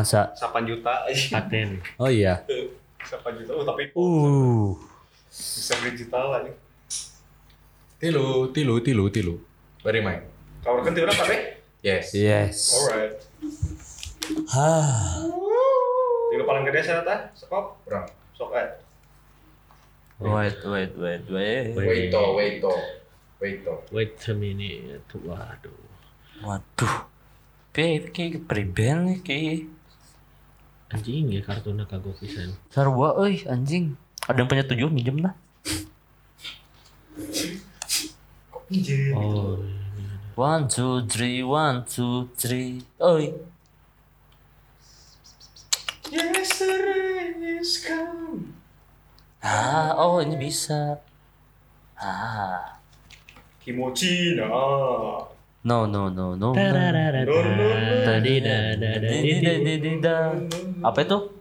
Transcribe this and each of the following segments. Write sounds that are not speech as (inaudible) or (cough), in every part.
Masa? 8 juta. paten. Oh iya. 8 juta, oh, tapi Uh. bisa digital lah nih. Tilu, tilu, tilu, tilu. Bari main. Kau kan tiba apa deh? Yes. Yes. Alright. Hah. Tiga paling gede saya tah, sekop, Kurang. sok eh. Wait, wait, wait, wait. Wait to, wait to. Wait to. Wait a minute. Waduh. Waduh. Kayak kayak pribel nih kayak. Anjing ya kartunya kagok pisan. Sarwa euy anjing. Ada yang punya tujuh minjem lah. Oh. One two three, one two three. Oi. Yesterday is gone. Ah, oh ini bisa. Ah. Kimochi nah. No, no, no, no. no. Tadi Dididididida. Apa itu?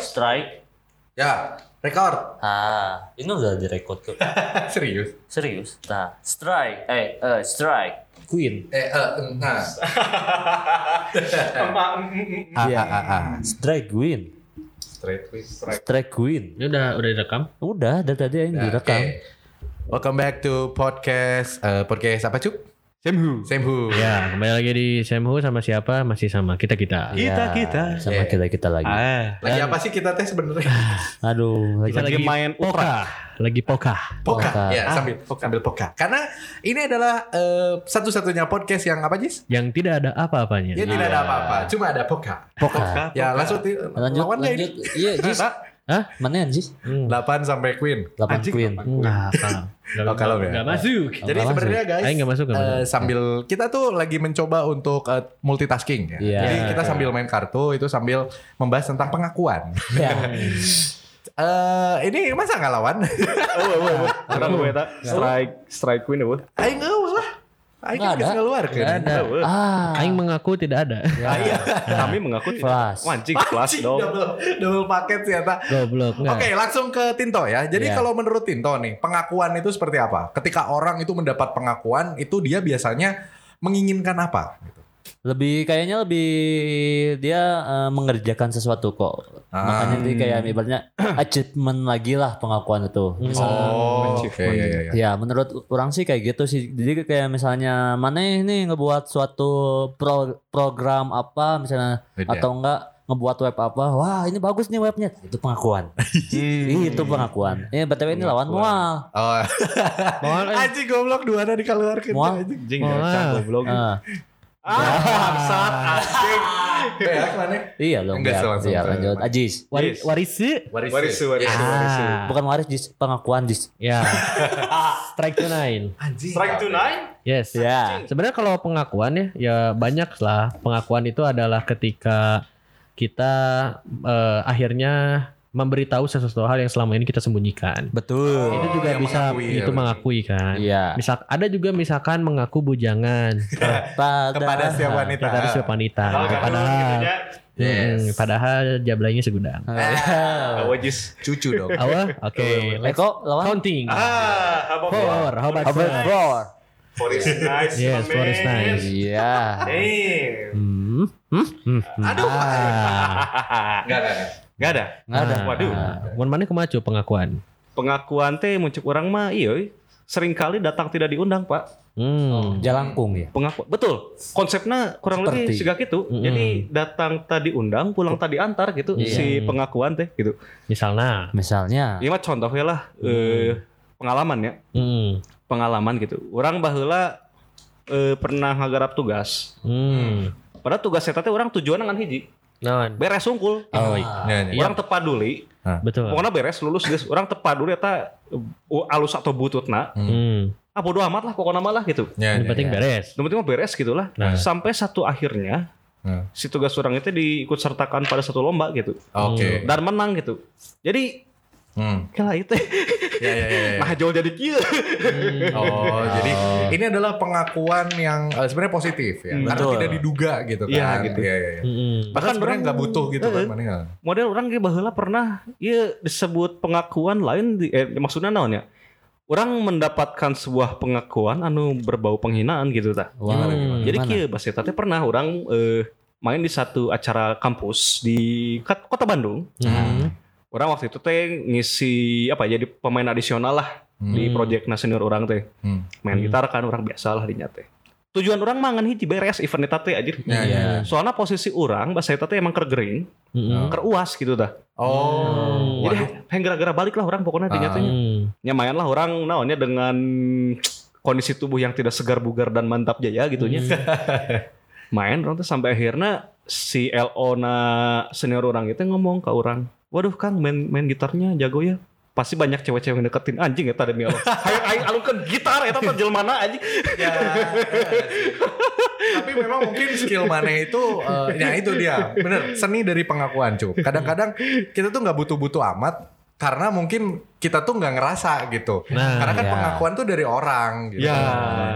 Strike. Ya, record. Ah, ini udah direkod tuh. (laughs) Serius. Serius. Nah, strike. Eh, eh, strike. Queen. Eh, eh, nah. (laughs) Ah, ah, ah, ah. Strike Queen. Straight with strike. Strike Queen. Ini udah udah direkam? Udah, dari tadi yang Nah, direkam. Welcome back to podcast eh, podcast apa cuk? Semhu. Semhu. Ya, kembali lagi di Semhu sama siapa? Masih sama kita kita. Ya, Sama Yeah. kita kita lagi. Ah, Lagi apa sih kita teh sebenarnya? (laughs) Aduh, lagi, kita lagi main poka. Lagi poka. Poka. Poka. Ya, sambil sambil poka. Karena ini adalah eh, satu-satunya podcast yang apa Jis? Yang tidak ada apa-apanya. Ya tidak ada apa-apa, cuma ada poka. Poka. Ya, langsung ti- Lanjut, lawan lanjut. Iya, Jis. (laughs) Hah? Mana Jis? Hmm. 8 sampai Queen. 8 Queen. Enggak, kalau. Oh, kalau ya. Enggak masuk. Jadi sebenarnya guys, Ayo nggak masuk, nggak eh, masuk. sambil kita tuh lagi mencoba untuk eh, multitasking ya. Iya. Jadi kita sambil main kartu itu sambil membahas tentang pengakuan. Ya. (laughs) Eh ini masa nggak lawan? Ada gue tak strike strike queen? Aing eueuh lah. Aing Nggak kan ada. ngeluarkeun. Nggak ada. Ah. Aing mengaku tidak ada. Ah, (laughs) iya. Kami mengaku tidak. Flash. Wancing flash dong. double, double paket sih Eta. Goblok enggak. Oke, langsung ke Tinto ya. Jadi Iya. kalau menurut Tinto nih, pengakuan itu seperti apa? Ketika orang itu mendapat pengakuan, itu dia biasanya menginginkan apa? Lebih kayaknya lebih dia eh, mengerjakan sesuatu kok. Ah. Makanya dia kayak ibaratnya (clears throat) achievement lagi lah pengakuan itu. Misal- Oh, achievement. iya, iya, iya. Ya menurut orang sih kayak gitu sih. Jadi kayak misalnya mana ini ngebuat suatu pro- program apa misalnya atau enggak ngebuat web apa. Wah ini bagus nih webnya. Itu pengakuan. (laughs) itu pengakuan. Ini btw ini lawan mual. Oh, Mohon eh. anjing goblok dua ada dikeluarkan. Mual. anjing. Anjing Oh, ya, ah. canggung blog. Ah, bangsat anjing. Ya, mana? iya dong. Enggak, biar- langsung biar ke- lanjut. Ajis. Wari, Yes. warisi. Yes. warisu. Ah. Bukan waris Jis, pengakuan Jis. Ya. (laughs) Strike to nine. Anjing. Strike to nine? Yes. Ya. Sebenarnya kalau pengakuan ya, ya banyak lah. Pengakuan itu adalah ketika kita eh, akhirnya memberitahu sesuatu hal yang selama ini kita sembunyikan. Betul. itu juga bisa mengakui, ya, itu berarti. mengakui kan. Iya. Misal ada juga misalkan mengaku bujangan (laughs) Pada, Kepada setiap wanita. kepada setiap wanita. Kalau Padahal gitu ya. Hmm, padahal jablanya segudang. Ah, wajis. Cucu dong. Awal, oke. (laughs) let's Eko lawan. counting. Ah, apa Four, how about Abel five? Four. For is (laughs) nice. Yes, four is nice. Iya. Damn. Hmm, hmm, hmm, hmm. Aduh. Ah. Enggak, enggak, enggak. Enggak ada. Nggak ada. Waduh. Mun mana kemacu pengakuan? Pengakuan teh muncul orang mah iya sering kali datang tidak diundang, Pak. Hmm. Jalangkung ya. Pengakuan. Betul. Konsepnya kurang lebih Seperti. segak gitu. Mm-mm. Jadi datang tadi undang, pulang tadi antar gitu Iya. si pengakuan teh gitu. Misalnya. Misalnya. Iya mah contohnya lah eh, pengalaman ya. Hmm. Pengalaman gitu. Orang baheula eh, pernah ngagarap tugas. Hmm. Padahal tugas saya teh orang tujuan dengan hiji. Non. Beres sungkul. Oh, iya. Ya, ya. Orang tepaduli. betul. Pokoknya beres lulus guys. Orang tepaduli eta uh, alus atau bututna. Hmm. Ah bodo amat lah pokoknya malah gitu. Ya, Yang ya, penting ya. beres. Yang penting mah beres gitu lah. Nah. Sampai satu akhirnya Hmm. si tugas orang itu diikut sertakan pada satu lomba gitu. Oke. Dan menang gitu. Jadi Hmm. kela itu Ya, ya, ya, ya. nah jauh jadi kieu. Oh, jadi ini adalah pengakuan yang eh, sebenarnya positif ya, Hmm, karena betul. tidak diduga gitu kan. Iya, gitu. Iya, iya, iya. Hmm. Bahkan sebenarnya nggak butuh gitu kan, Eh, mana nggak? Model orang ge baheula pernah ieu disebut pengakuan lain di, eh, maksudnya naon ya? Orang mendapatkan sebuah pengakuan anu berbau penghinaan gitu tah. Wow. Hmm. Jadi kieu bas eta teh pernah orang eh main di satu acara kampus di kota Bandung. Hmm. Orang waktu itu teh ngisi apa ya, jadi pemain adisional lah di Hmm. project senior orang teh. Hmm. Main Hmm. gitar kan orang biasa lah dinya teh. Tujuan orang mangan hiji beres event eta teh. Ya, Iya. ya. Soalnya posisi orang bahasa eta teh emang kergering, Hmm. keruas gitu dah. Oh. Jadi heng gara-gara balik lah orang pokoknya dinya teh. Hmm. Nyamayan lah orang naonnya dengan kondisi tubuh yang tidak segar bugar dan mantap jaya gitunya. (laughs) Main orang tuh sampai akhirnya si LO na senior orang itu ngomong ke orang, waduh Kang main main gitarnya jago ya. Pasti banyak cewek-cewek yang deketin anjing ya Allah. (laughs) Hayo aing alungkeun gitar eta teh jelmana anjing. Ya, Tapi memang mungkin skill mana itu, eh, ya itu dia, bener seni dari pengakuan cuy. Kadang-kadang kita tuh nggak butuh-butuh amat karena mungkin kita tuh nggak ngerasa gitu. Nah, karena kan ya. pengakuan tuh dari orang gitu. Ya.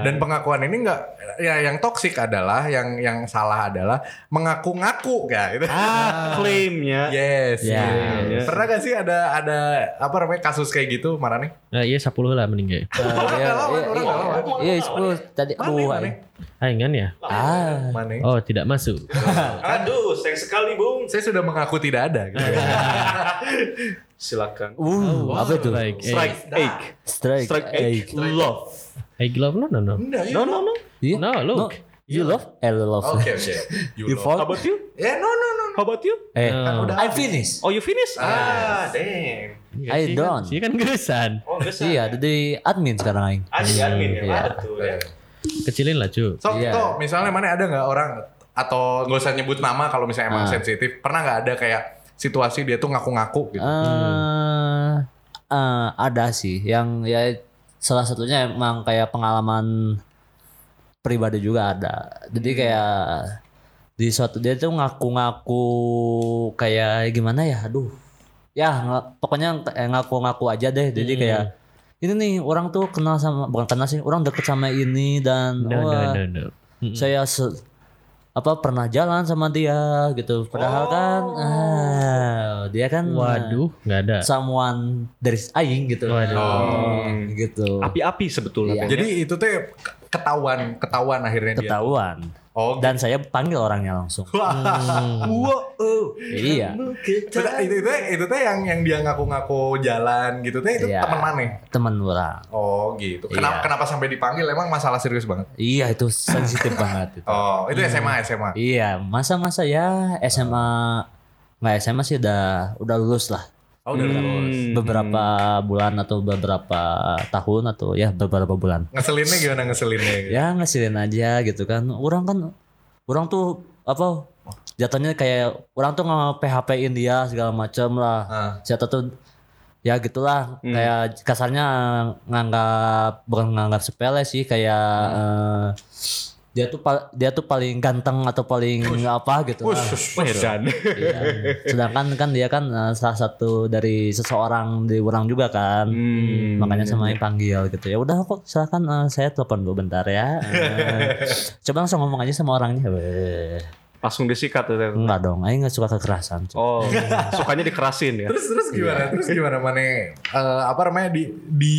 Dan pengakuan ini nggak, ya yang toksik adalah, yang yang salah adalah mengaku-ngaku ya. Gitu. Ah, (laughs) klaimnya. Yes. Ya. yes. Pernah gak sih ada ada apa namanya kasus kayak gitu, Marane? Nah, iya 10 lah mending (laughs) ya. Eh, iya, Orang lawan, iya, orang iya, lawan. Iya, tadi. Aduh? Aingan ya? ah. Mane? Oh, tidak masuk. (laughs) Aduh, sayang sekali, Bung. Saya sudah mengaku tidak ada. Gitu. Silakan. Uh, apa itu? Strike. Eh, Strike eight. Strike. Strike eh. eight. Love. I love no no no. Ya. No, no, no. Iya. No, look. You love? Eh, love. Oke, oke. (laughs) You You love. fall? How about you? Ya, no, no, no. How about you? Eh, No. udah I finish. Oh, you finish? Ah, damn. I don't. Sih kan geresan. Oh, enggak Iya, jadi admin sekarang aing. Adik admin ya, Iya. betul ya. Kecilin lah cu. So, Iya. Ko, misalnya mana ada nggak orang atau nggak usah nyebut nama kalau misalnya emang Ah. sensitif, pernah nggak ada kayak situasi dia tuh ngaku-ngaku gitu? Eh, eh, ada sih yang ya salah satunya emang kayak pengalaman pribadi juga ada. Jadi kayak di suatu dia tuh ngaku-ngaku kayak gimana ya? Aduh. Ya, nggak- pokoknya eh, ngaku-ngaku aja deh. Jadi Hmm. kayak ini nih orang tuh kenal sama bukan kenal sih, orang deket sama ini dan No, no, wah, no, no. Mm-mm. saya se- apa pernah jalan sama dia gitu. Padahal kan ah, dia kan Waduh, nggak ada. someone dari aing gitu. Waduh. Oh. gitu. Api-api sebetulnya. Iya. Jadi itu tuh ketahuan, ketahuan akhirnya dia. Oh, Dan saya panggil orangnya langsung. Wah, Hmm. wow, oh. iya, Itu, itu, itu, itu tuh yang yang dia ngaku-ngaku jalan gitu tuh itu Iya. teman mana? teman orang. Oh gitu. Kenapa Iya. kenapa sampai dipanggil? Emang masalah serius banget. Iya, itu sensitif (laughs) banget itu. Oh, itu SMA SMA. Iya, masa-masa ya SMA nggak SMA sih udah udah lulus lah. Oh, udah. Hmm. Beberapa bulan atau beberapa tahun atau ya beberapa bulan. Ngeselinnya gimana ngeselinnya? Gitu? ya ngesilin aja gitu kan orang kan orang tuh apa jatuhnya kayak orang tuh nge PHP in dia segala macam lah Ah. siapa tuh ya gitulah Hmm. kayak kasarnya nganggap bukan nganggap sepele sih kayak eh, dia tuh dia tuh paling ganteng atau paling apa gitu lah. Wush, Wedan. Iya. sedangkan kan dia kan eh, salah satu dari seseorang di orang juga kan Hmm. makanya sama yang panggil gitu ya udah kok silakan eh, saya telepon dulu bentar ya Eh, (laughs) coba langsung ngomong aja sama orangnya Weh. Langsung disikat tuh. Teh. enggak dong Aing nggak suka kekerasan Oh, sukanya dikerasin ya. Terus terus gimana? Iya. Terus gimana mana? eh, apa namanya di di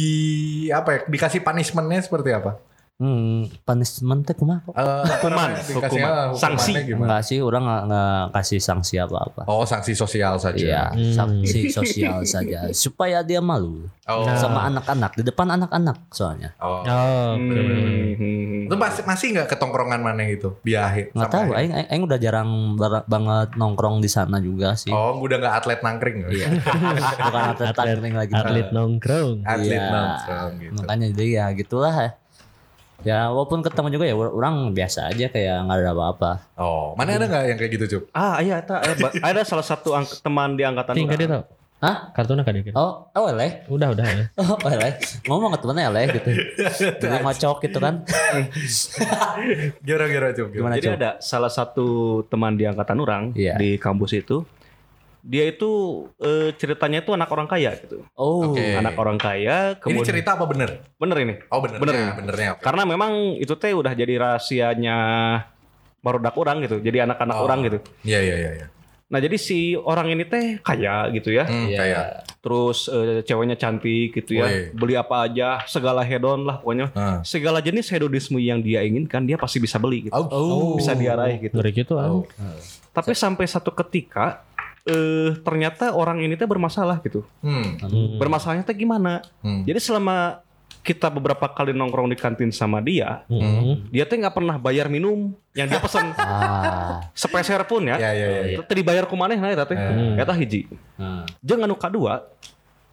apa ya? Dikasih punishmentnya seperti apa? Hmm, punishment teh kumaha kok Eh, apa Hukuman, hukuman. hukumannya Sanksi. Gimana? enggak sih orang nggak nggak kasih sanksi apa apa Oh sanksi sosial saja. Iya, Hmm. sanksi sosial saja (laughs) supaya dia malu Oh. sama anak-anak di depan anak-anak soalnya. Oh. Oh, oke. Hmm. Itu masih masih nggak ketongkrongan mana itu di akhir? Nggak tahu, aing, aing, aing udah jarang banget nongkrong di sana juga sih. Oh, udah nggak atlet nangkring. Iya. (laughs) Bukan atlet Atlet- tangkring lagi. Atlet nongkrong. Atlet Iya. nongkrong gitu. Makanya jadi ya gitulah ya. Walaupun ketemu juga ya orang biasa aja kayak nggak ada apa-apa. Oh, mana ada nggak yang kayak gitu cup? Ah, iya eh, ba- ada salah satu ang- teman di angkatan Ting, orang. dia tau. Hah? Kartunya kan dia. Oh, oh eleh. Udah, udah. ya. (laughs) Oh, eleh. Ngomong ke temennya eleh gitu. (laughs) Jadi ngocok gitu kan. (laughs) Gimana gimana cup? Gimana? Jadi Cuk? ada salah satu teman di angkatan orang Iya. di kampus itu. Dia itu eh, ceritanya itu anak orang kaya gitu. Oh. Oke. Anak orang kaya Ini kemudian cerita apa bener? bener ini. Oh benernya, Bener. benernya. oke. Karena memang itu teh udah jadi rahasianya barudak orang gitu. Jadi anak-anak Oh. orang gitu. Iya iya iya. iya. Nah jadi si orang ini teh kaya gitu ya. Hmm, Iya. kayak Terus eh, ceweknya cantik gitu ya. Woi. Beli apa aja, segala hedon lah pokoknya. Ah. Segala jenis hedonisme yang dia inginkan dia pasti bisa beli gitu. Oh. Bisa dia raih gitu. Ngeri gitu. Oh. Tapi sampai satu ketika eh ternyata orang ini teh bermasalah gitu. Hmm. Bermasalahnya teh gimana? Hmm. Jadi selama kita beberapa kali nongkrong di kantin sama dia, Hmm. dia teh nggak pernah bayar minum yang dia pesen (laughs) Ah. sepeser pun ya. Ya ya ya. Tadi dibayar ku maneh nah eta teh. Eta hiji. Ah. Jeung anu kadua,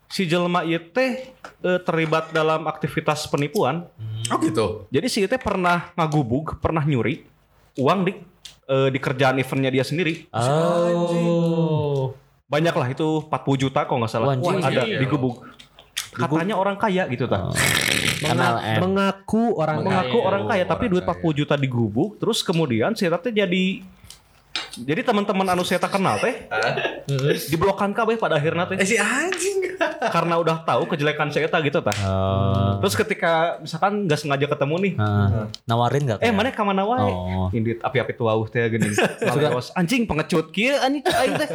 si jelema ieu teh eh, terlibat dalam aktivitas penipuan. Oh gitu. Jadi si teh pernah ngagubug, pernah nyuri uang di eh, di kerjaan eventnya dia sendiri. Oh. Banyak lah itu 40 juta kok nggak salah. Wah, anjing. ada Iya. digubug. Katanya orang kaya gitu Oh. ta. Kenal M. Mengaku orang Mengaku kaya. orang kaya tapi orang duit kaya. 40 juta digubug terus kemudian si jadi jadi teman-teman anu saya tak kenal teh diblokan kabeh pada akhirnya teh Eh si anjing. (laughs) karena udah tahu kejelekan si Eta gitu tah. Oh. Terus ketika misalkan nggak sengaja ketemu nih, Ah. Nawarin gak? eh mana ka mana wae? Oh. Indit api-api tuauh teh geuning. Ngaleos, (laughs) anjing pengecut kieu anjing aing teh.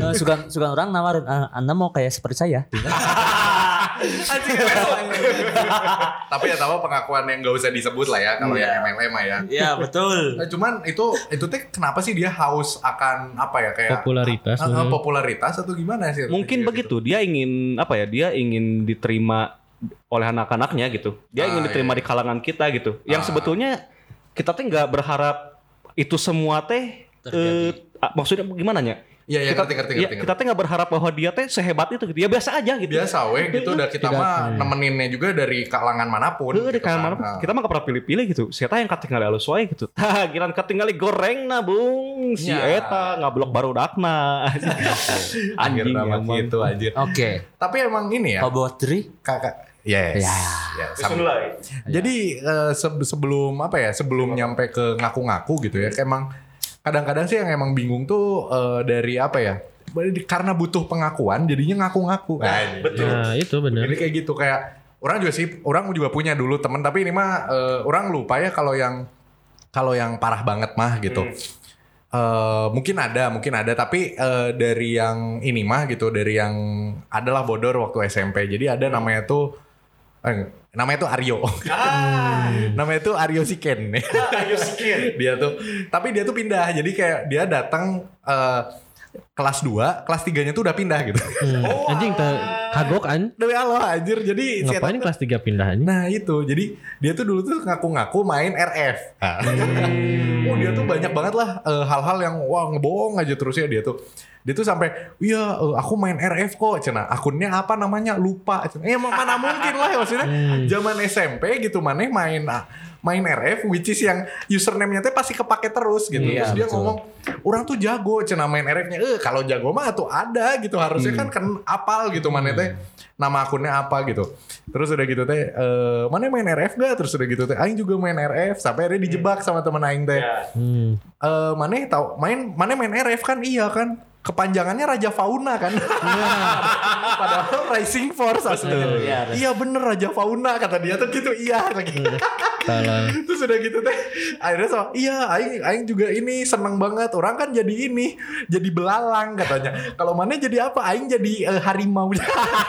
Eh, suka suka orang nawarin, ah, Anda mau kayak seperti saya? (laughs) (laughs) Tapi ya tahu pengakuan yang gak usah disebut lah ya kalau yang MLM mah ya. Iya betul. Nah, (laughs) cuman itu itu teh kenapa sih dia haus akan apa ya kayak Popularitas, mungkin. popularitas atau gimana sih? Mungkin Dia begitu. Dia ingin apa ya? Dia ingin diterima oleh anak-anaknya gitu. Dia Ah, ingin diterima iya. di kalangan kita gitu. Yang Ah. sebetulnya kita teh nggak berharap itu semua teh eh, ah, maksudnya gimana nya? Iya iya ngerti ngerti ya, ngerti. kita teh nggak berharap bahwa dia teh sehebat itu gitu. Ya biasa aja gitu. biasa weh gitu udah kita mah hmm. nemeninnya juga dari kalangan mana pun. Heeh, gitu kalangan kan. mana Ah. kita mah gak pernah pilih-pilih gitu. Siapa yang ketinggalan halus wae gitu. (laughs) Tah, kiran ketinggalan goreng nah bung. Si Ya. eta ngablok baru dakna. (laughs) Drama emang. gitu anjir. Oke. Tapi emang ini ya Kabotri. kakak Yes. Ya. Ya, sam- Jadi eh, se- sebelum apa ya sebelum nyampe ke ngaku-ngaku gitu ya emang kadang-kadang sih yang emang bingung tuh eh, dari apa ya karena butuh pengakuan jadinya ngaku-ngaku. Nah, ini. Nah, itu benar. Jadi kayak gitu kayak orang juga sih orang juga punya dulu temen tapi ini mah eh, orang lupa ya kalau yang kalau yang parah banget mah gitu. Eh, mungkin ada, mungkin ada tapi eh, dari yang ini mah gitu, dari yang adalah bodor waktu SMP. Jadi ada namanya tuh eh, namanya tuh Aryo. (laughs) namanya tuh Aryo Siken. (laughs) Aryo Siken. dia tuh tapi dia tuh pindah. Jadi kayak dia datang eh, kelas 2, kelas 3-nya tuh udah pindah gitu. Hmm. (laughs) Anjing teh kagok an. Demi Allah anjir. Jadi Ngapain kelas 3 pindah anjing? Nah itu, jadi dia tuh dulu tuh ngaku-ngaku main RF. Nah. (laughs) oh dia tuh banyak banget lah eh, hal-hal yang wah ngebohong aja terus ya dia tuh. Dia tuh sampai, iya eh, aku main RF kok, cina akunnya apa namanya lupa. Cina, eh emang mana mungkin lah ya maksudnya. Zaman SMP gitu mana main ah, main RF, which is yang username-nya teh pasti kepake terus gitu. Iya, terus dia betul. ngomong, orang tuh jago cina main RF-nya. Eh kalau jago mah tuh ada gitu harusnya kan kan apal gitu mana teh nama akunnya apa gitu. Terus udah gitu teh, eh mana main RF gak? Terus udah gitu teh, Aing juga main RF. Sampai akhirnya dijebak sama temen Aing teh. Hmm. Eh mana tahu main mana main RF kan? Iya kan? Kepanjangannya Raja Fauna kan? (laughs) Padahal Rising Force aslinya. Iya, Iya bener Raja Fauna kata dia tuh gitu. Iya lagi. Salah. (laughs) Terus udah gitu teh akhirnya sama iya aing aing juga ini seneng banget orang kan jadi ini jadi belalang katanya kalau mana jadi apa aing jadi eh, harimau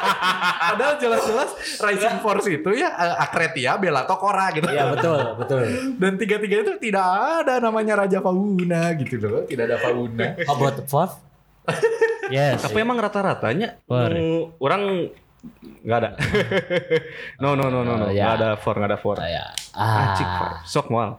(laughs) padahal jelas-jelas Rising Force itu ya eh, Akretia Bella Tokora gitu Iya betul betul. dan tiga-tiga itu tidak ada namanya Raja Fauna gitu loh tidak ada Fauna How about the fourth? Yes. Tapi emang rata-ratanya orang nggak ada. (laughs) no no no no no Oh, ya. nggak ada for nggak ada for. Saya. Ah, cik, Ah. sok mual.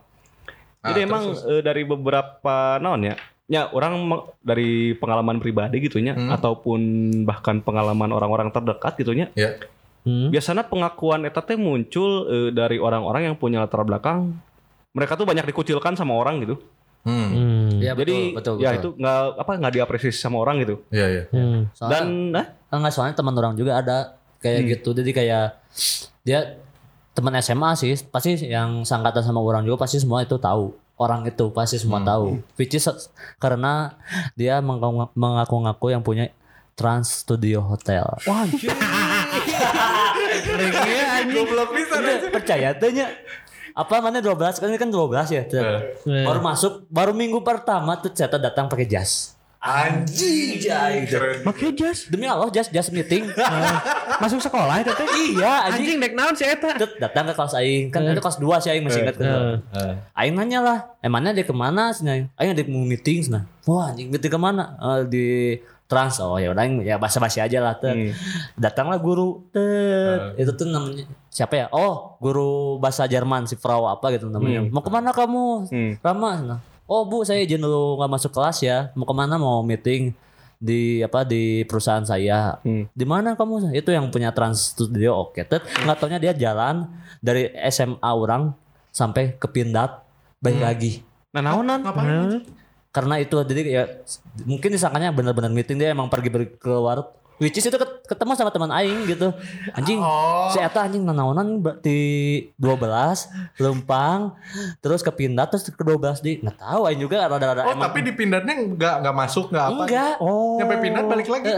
Ah, Jadi terus, emang terus. eh, dari beberapa naon ya, ya orang dari pengalaman pribadi gitunya Hmm. ataupun bahkan pengalaman orang-orang terdekat gitunya. ya Hmm. Biasanya pengakuan eta teh muncul eh, dari orang-orang yang punya latar belakang mereka tuh banyak dikucilkan sama orang gitu. hmm Hmm. Iya betul Jadi betul. ya betul. itu nggak apa nggak diapresiasi sama orang gitu. iya iya Hmm. Soalnya, Dan nah, enggak soalnya teman orang juga ada kayak Hmm. gitu. Jadi kayak dia teman SMA sih pasti yang sangkatan sama orang juga pasti semua itu tahu. Orang itu pasti semua Hmm. tahu. Which is karena dia mengaku- mengaku-ngaku yang punya Trans Studio Hotel. wah anjir. (laughs) goblok bisa Udah, percaya tanya apa mana 12 kan ini kan 12 ya. Eh. Baru masuk baru minggu pertama tuh ternyata datang pakai jas. Anjing. Keren. Makanya jas Demi Allah, just just meeting. (laughs) masuk sekolah itu teh. iya, anjing. Anjing dek naon si eta. Datang ke kelas aing kan itu kelas 2 sih aing masih ingat Eh. aing nanya lah emangnya dia ke mana sih aing aing ada mau meeting nah wah anjing meeting ke mana Eh, di trans oh ya udah ya basa basi aja lah tet datanglah guru tet itu tuh namanya siapa ya? Oh guru bahasa Jerman si Frau apa gitu namanya. Mau ke mana kamu? Hmm. Rama. Nah, oh bu saya izin dulu nggak masuk kelas ya. Mau ke mana? Mau meeting di apa di perusahaan saya. Hmm. di mana kamu? Itu yang punya trans studio. Oke tet. Nggak taunya dia jalan dari SMA orang sampai ke Pindad balik lagi Nah, naonan? Ngapain? karena itu jadi ya mungkin disangkanya benar-benar meeting dia emang pergi pergi keluar which is itu ket- ketemu sama teman aing gitu anjing Oh. si eta anjing nanaonan di 12 lempang terus ke Pindad terus ke 12 di nggak tahu aing juga rada-rada Oh, tapi di pindahnya nggak nggak masuk nggak apa? enggak oh Nyampe pindah balik lagi.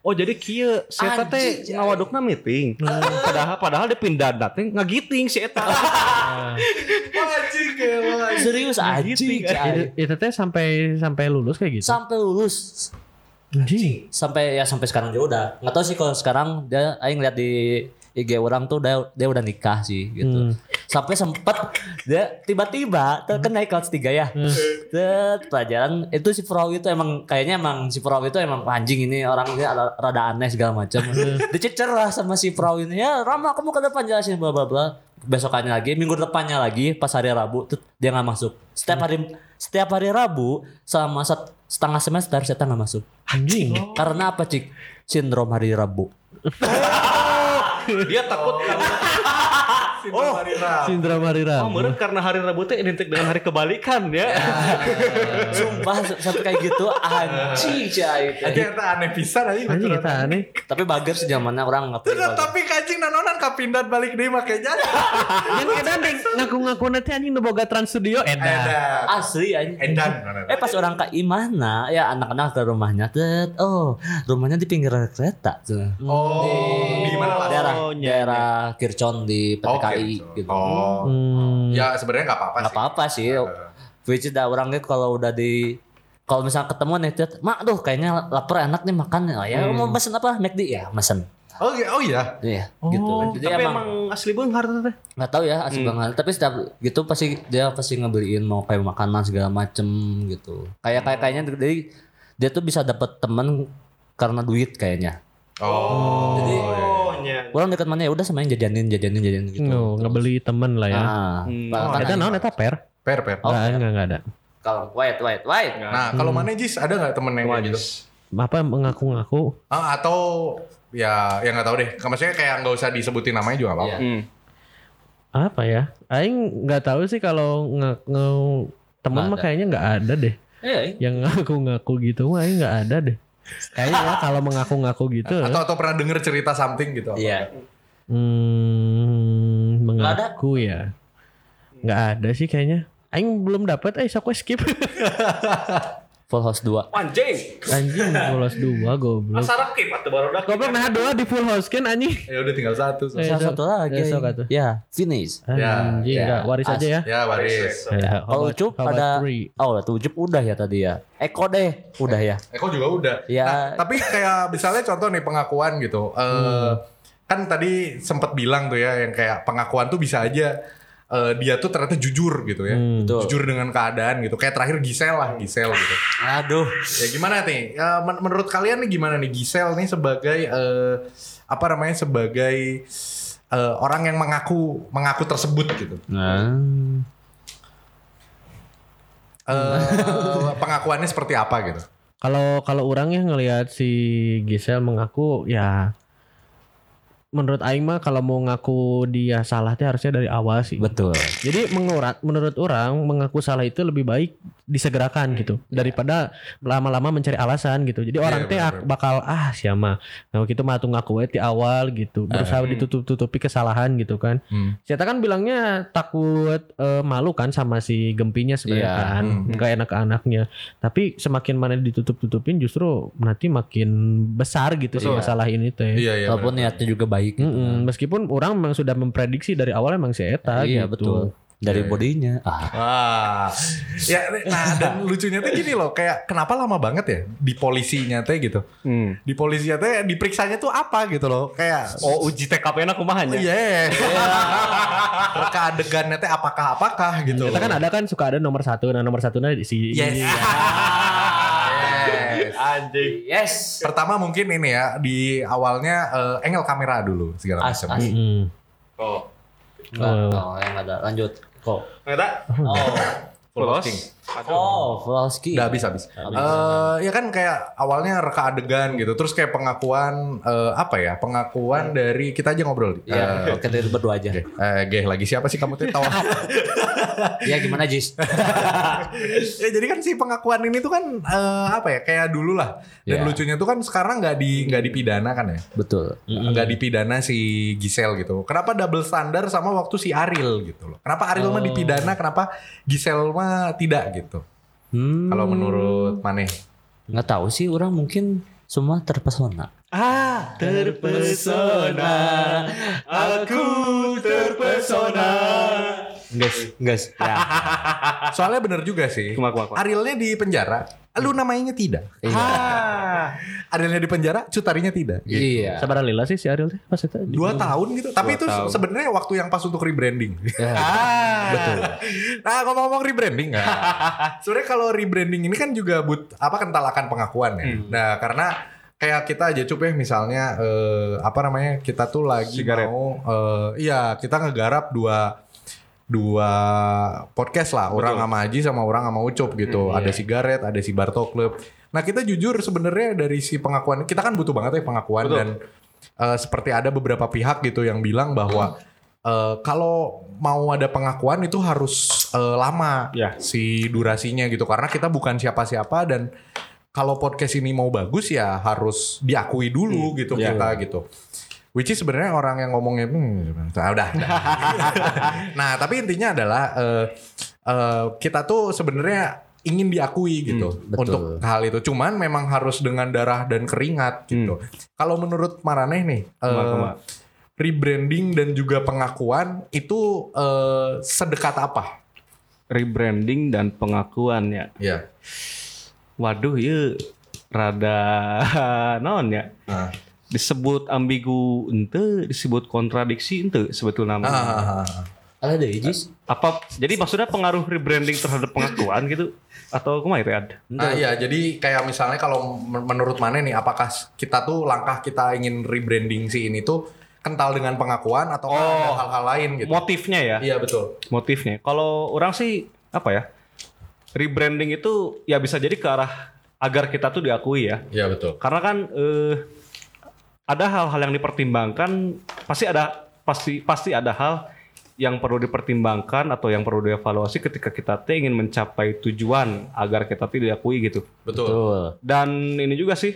Oh jadi kieu si eta teh ngawadukna meeting. Padahal padahal dia pindah teh ngagiting si eta. (laughs) Anjing gila. serius anjing. Itu teh sampai sampai lulus kayak gitu. sampai lulus Anjing. sampai ya sampai sekarang juga udah. Nggak tahu sih kalau sekarang dia aing lihat di IG orang tuh dia dia udah nikah sih gitu. Sampai sempet dia tiba-tiba kan naik kelas tiga ya. Tet, pelajaran. Itu si Frau itu emang kayaknya emang si Frau itu emang anjing ini orangnya ada- rada aneh segala macam. Dicecer lah sama si Frau ini ya Rama kamu ke depan jelasin bla bla bla besokannya lagi minggu depannya lagi pas hari Rabu tuh dia nggak masuk. Setiap hari setiap hari Rabu selama set- setengah semester saya nggak masuk. Anjing. karena apa cik? Sindrom hari Rabu. (laughs) Dia takut karena Oh, Sindrom hari oh, Rabu. meureun karena hari Rabu teh identik dengan hari kebalikan ya. sumpah sampai kayak gitu anjing cai Ternyata aneh pisan anjing. Anjing eta aneh. tapi bager sejamannya orang nggak perlu tapi kacing nanonan ka pindad balik deui make jasa. (laughs) Yang edan deh ngaku-ngaku nanti anjing nu boga Trans Studio edan. Asli anjing Edan. Eh pas orang ke Imana ya anak-anak ke rumahnya tet oh rumahnya di pinggir kereta tuh. Oh, di mana lah? daerah Oh, iya, daerah Kircon di PTKI Oke, gitu. Oh. Hmm. Ya sebenarnya nggak apa-apa Gak sih. apa-apa sih. Which is dah orangnya kalau udah di kalau misalnya ketemu nih tet, mak duh kayaknya lapar enak nih makan. Oh, ya mau pesen apa? McD ya, pesen. Oh iya, oh iya. Iya, gitu. Jadi Tapi emang emang asli beunghar teh. nggak tahu ya asli banget tapi setiap gitu pasti dia pasti ngebeliin mau kayak makanan segala macem gitu kayak kayak kayaknya jadi dia tuh bisa dapat temen karena duit kayaknya Oh. Jadi Oh, nya. orang dekat mana ya udah semain jajanin jajanin jajanin gitu No, ngebeli temen lah ya. ah Hmm. Eta naon eta per? Per per. Oh, Enggak, enggak, enggak ada. kalau wait wait wait Nah, kalau mana Jis ada nggak temen yang gitu? Apa mengaku-ngaku? Ah, atau ya yang nggak tahu deh. Maksudnya kayak nggak usah disebutin namanya juga apa-apa. Iya. Hmm. Apa ya? Aing nggak tahu sih kalau nge, nge- temen Nggak mah kayaknya nggak ada deh. eh Yang ngaku-ngaku gitu mah Aing nggak ada deh. Kayaknya ya kalau mengaku-ngaku gitu. Atau atau pernah denger cerita something gitu? apa? iya Hmm, Nggak mengaku ya. Nggak ada sih kayaknya. Aing belum dapat, eh sok skip. (laughs) full house 2 Anjing. anjing bolos dua goblok. Asarap kip atuh baru dak. Goblok nah dua di full house kan anjing. Ya udah tinggal satu. so. Eh, so- satu lagi eh, sok atuh. ya finish Ya, Anjing, ya. waris aja ya. Ya waris. Ya, how kalau Ucup ada oh tuh Ucup udah ya tadi ya Eko deh udah ya Eko juga udah. Ya. Nah, tapi kayak misalnya contoh nih pengakuan gitu. Eh kan tadi sempat bilang tuh ya yang kayak pengakuan tuh bisa aja eh, dia tuh ternyata jujur gitu ya. Hmm. Betul. Jujur dengan keadaan gitu. Kayak terakhir Gisel lah, Gisel gitu. aduh Ya gimana nih? Ya, men- menurut kalian nih gimana nih Gisel nih sebagai eh, apa namanya sebagai eh, orang yang mengaku mengaku tersebut gitu. nah Eh, pengakuannya seperti apa gitu? Kalau kalau orang ya ngelihat si Gisel mengaku ya menurut Aing mah kalau mau ngaku dia salah teh harusnya dari awal sih. betul Jadi menurut menurut orang mengaku salah itu lebih baik disegerakan gitu daripada lama-lama mencari alasan gitu. Jadi orang teh bakal ah siapa nah gitu mah tuh ngaku di awal gitu berusaha ditutup-tutupi kesalahan gitu kan. Hmm. Saya kan bilangnya takut eh, malu kan sama si gempinya sebenarnya Iya. kan, Hmm. nggak enak ke anaknya. Tapi semakin mana ditutup-tutupin justru nanti makin besar gitu sih Betul. masalah ini teh. Iya iya. walaupun niatnya juga baik gitu Mm-mm. Meskipun orang memang sudah memprediksi dari awal emang si Eta Iya, gitu. betul. Dari bodinya. Ah, Wah. Ya, nah dan (laughs) lucunya tuh gini loh, kayak kenapa lama banget ya di polisinya teh gitu. Hmm. Di polisinya teh diperiksanya tuh apa gitu loh. Kayak Oh uji TKP enak kumahanya. Iya. (laughs) Reka adegannya teh apakah apakah gitu. Kita kan ada kan suka ada nomor satu, nah nomor satunya si Yes. ini. Yes. Anjing. yes. Pertama mungkin ini ya di awalnya eh, angle kamera dulu segala macam. Hmm. Oh. Enggak, oh, yang ada. Lanjut. Kok? Ternyata Oh. Full hosting. Oh, Flowski. Udah habis habis. Eh ya kan kayak awalnya reka adegan gitu, terus kayak pengakuan eh, apa ya? Pengakuan dari kita aja ngobrol. Ya, Eh, oke dari berdua aja. Oke, eh, Geh, lagi siapa sih kamu tuh tahu? (laughs) Ya gimana Jis? (laughs) ya jadi kan si pengakuan ini tuh kan eh, apa ya? Kayak dulu lah. Dan Ya. lucunya tuh kan sekarang nggak di nggak dipidana kan ya? Betul. nggak dipidana si Gisel gitu. Kenapa double standar sama waktu si Ariel gitu loh? Kenapa Ariel mah dipidana, kenapa Gisel mah tidak gitu? Hmm. Kalau menurut Maneh? nggak tahu sih orang mungkin semua terpesona. Ah, terpesona. Aku terpesona. Guys, guys. (laughs) Ya. Soalnya bener juga sih. Kumaha, kumaha, kumaha. Arielnya di penjara, lu namanya tidak. Iya. Ah. Arielnya di penjara, cutarinya tidak. Iya. Sabar lila sih si Ariel teh pas itu. Dua tahun gitu. Tapi Dua itu tahun. sebenarnya waktu yang pas untuk rebranding. Ya. (laughs) Ah. Betul. Nah ngomong-ngomong rebranding nggak? (laughs) Sebenarnya kalau rebranding ini kan juga but apa kental akan pengakuan ya. Hmm. Nah karena kayak kita aja cup ya misalnya eh, apa namanya kita tuh lagi Sigaret. mau eh, iya kita ngegarap dua dua podcast lah orang sama Haji sama orang sama Ucup gitu Hmm, ada sigaret ada si Barto Club nah kita jujur sebenarnya dari si pengakuan kita kan butuh banget ya pengakuan Betul. dan eh, seperti ada beberapa pihak gitu yang bilang bahwa eh, kalau mau ada pengakuan itu harus eh, lama Ya. si durasinya gitu karena kita bukan siapa-siapa dan kalau podcast ini mau bagus ya harus diakui dulu gitu Ya. kita gitu. Which is sebenarnya orang yang ngomongnya hmm, ah, udah. (laughs) nah, tapi intinya adalah eh, eh, kita tuh sebenarnya ingin diakui gitu betul. untuk hal itu. Cuman memang harus dengan darah dan keringat gitu. Kalau menurut Maraneh nih, kumaha. rebranding dan juga pengakuan itu eh, sedekat apa? Rebranding dan pengakuan ya. Ya. Waduh, ya rada (laughs) non ya. Nah. Disebut ambigu ente, disebut kontradiksi ente sebetulnya. Ah, ah, ah, ah. Ada deh Jis. Apa jadi maksudnya pengaruh rebranding terhadap pengakuan gitu atau kumaha itu ada? Ah iya, jadi kayak misalnya kalau men- menurut mana nih, apakah kita tuh langkah kita ingin rebranding si ini tuh kental dengan pengakuan atau Oh. ada hal-hal lain gitu? Motifnya ya. Iya betul. motifnya. Kalau orang sih apa ya? Rebranding itu ya bisa jadi ke arah agar kita tuh diakui ya. Iya betul. Karena kan eh, ada hal-hal yang dipertimbangkan, pasti ada pasti pasti ada hal yang perlu dipertimbangkan atau yang perlu dievaluasi ketika kita ingin mencapai tujuan agar kita tuh diakui gitu. Betul. Betul. Dan ini juga sih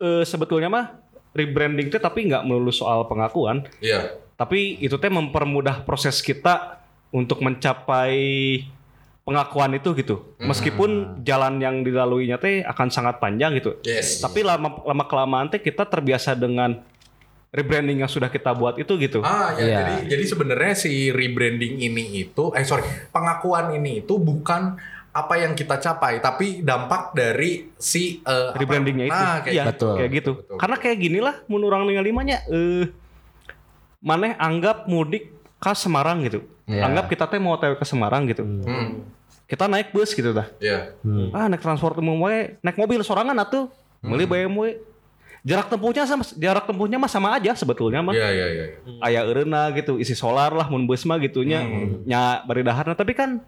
eh, sebetulnya mah rebranding itu tapi nggak melulu soal pengakuan, Iya. tapi itu teh mempermudah proses kita untuk mencapai pengakuan itu gitu. Meskipun jalan yang dilaluinya teh akan sangat panjang gitu. Yes. Tapi lama lama kelamaan teh kita terbiasa dengan rebranding yang sudah kita buat itu gitu. Ah ya, Iya. jadi jadi sebenarnya si rebranding ini itu, eh sorry, pengakuan ini itu bukan apa yang kita capai, tapi dampak dari si apa- Rebrandingnya itu. Nah, kayak gitu. Betul. kayak gitu. Betul. Karena kayak gini lah menurut orang ningali mah nya, eh maneh anggap mudik ke Semarang gitu. Iya. Anggap kita teh mau TW ke Semarang gitu. Hmm. Kita naik bus gitu dah. Iya. Ah naik transport umum we, naik mobil sorangan atuh. Beli BMW. Jarak tempuhnya sama jarak tempuhnya mah sama aja sebetulnya mah. Iya iya iya. Aya eureuna gitu, isi solar lah mun bus mah gitunya. Nya bari daharna tapi kan